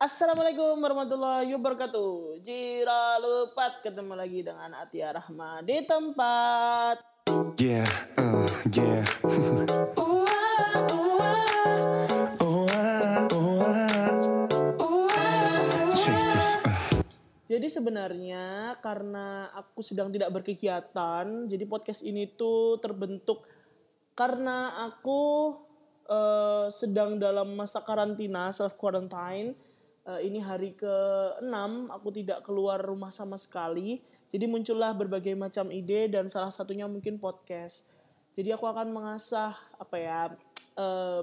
Assalamualaikum warahmatullahi wabarakatuh. Jira lepat ketemu lagi dengan Atia Rahma di tempat. Yeah, uh, yeah. Ah, ah. Ah, ah. Uh. Jadi sebenarnya karena aku sedang tidak berkegiatan, jadi podcast ini tuh terbentuk karena aku eh, sedang dalam masa karantina, self quarantine. Eh, ini hari ke-6 aku tidak keluar rumah sama sekali. Jadi muncullah berbagai macam ide dan salah satunya mungkin podcast. Jadi aku akan mengasah apa ya eh,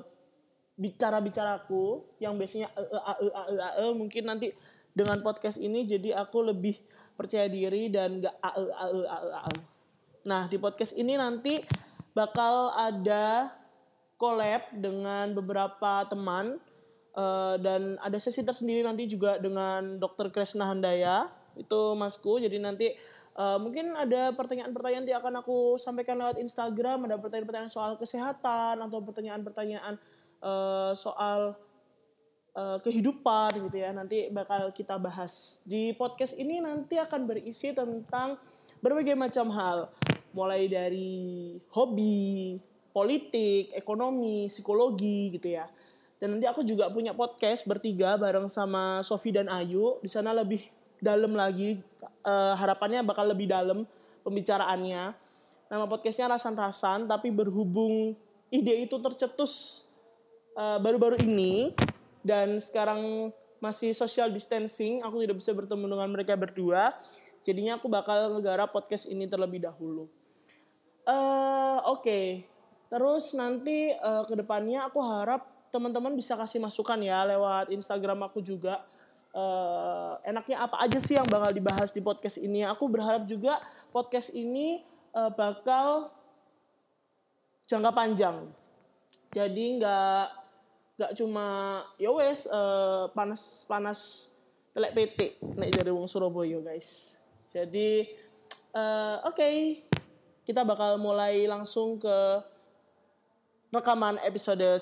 bicara-bicaraku yang biasanya e, e, e, e, mungkin nanti dengan podcast ini jadi aku lebih percaya diri dan gak. Nah di podcast ini nanti bakal ada collab dengan beberapa teman eh, dan ada sesi tersendiri nanti juga dengan Dr. Kresna Handaya. Itu masku jadi nanti eh, mungkin ada pertanyaan-pertanyaan yang akan aku sampaikan lewat Instagram. Ada pertanyaan-pertanyaan soal kesehatan atau pertanyaan-pertanyaan eh, soal eh, kehidupan gitu ya nanti bakal kita bahas. Di podcast ini nanti akan berisi tentang berbagai macam hal. Mulai dari hobi politik ekonomi psikologi gitu ya dan nanti aku juga punya podcast bertiga bareng sama Sofi dan Ayu. Di sana lebih dalam lagi eh, harapannya bakal lebih dalam pembicaraannya. Nama podcastnya rasan-rasan tapi berhubung ide itu tercetus eh, baru-baru ini dan sekarang masih social distancing aku tidak bisa bertemu dengan mereka berdua jadinya aku bakal ngegarap podcast ini terlebih dahulu. Eh oke. Terus nanti eh, ke depannya aku harap teman-teman bisa kasih masukan ya lewat Instagram aku juga. Eh, enaknya apa aja sih yang bakal dibahas di podcast ini? Aku berharap juga podcast ini eh, bakal jangka panjang. Jadi nggak nggak cuma ya wes eh, panas panas telek PT nek jadi wong Surabaya guys. Jadi eh, oke kita bakal mulai langsung ke rekaman episode 1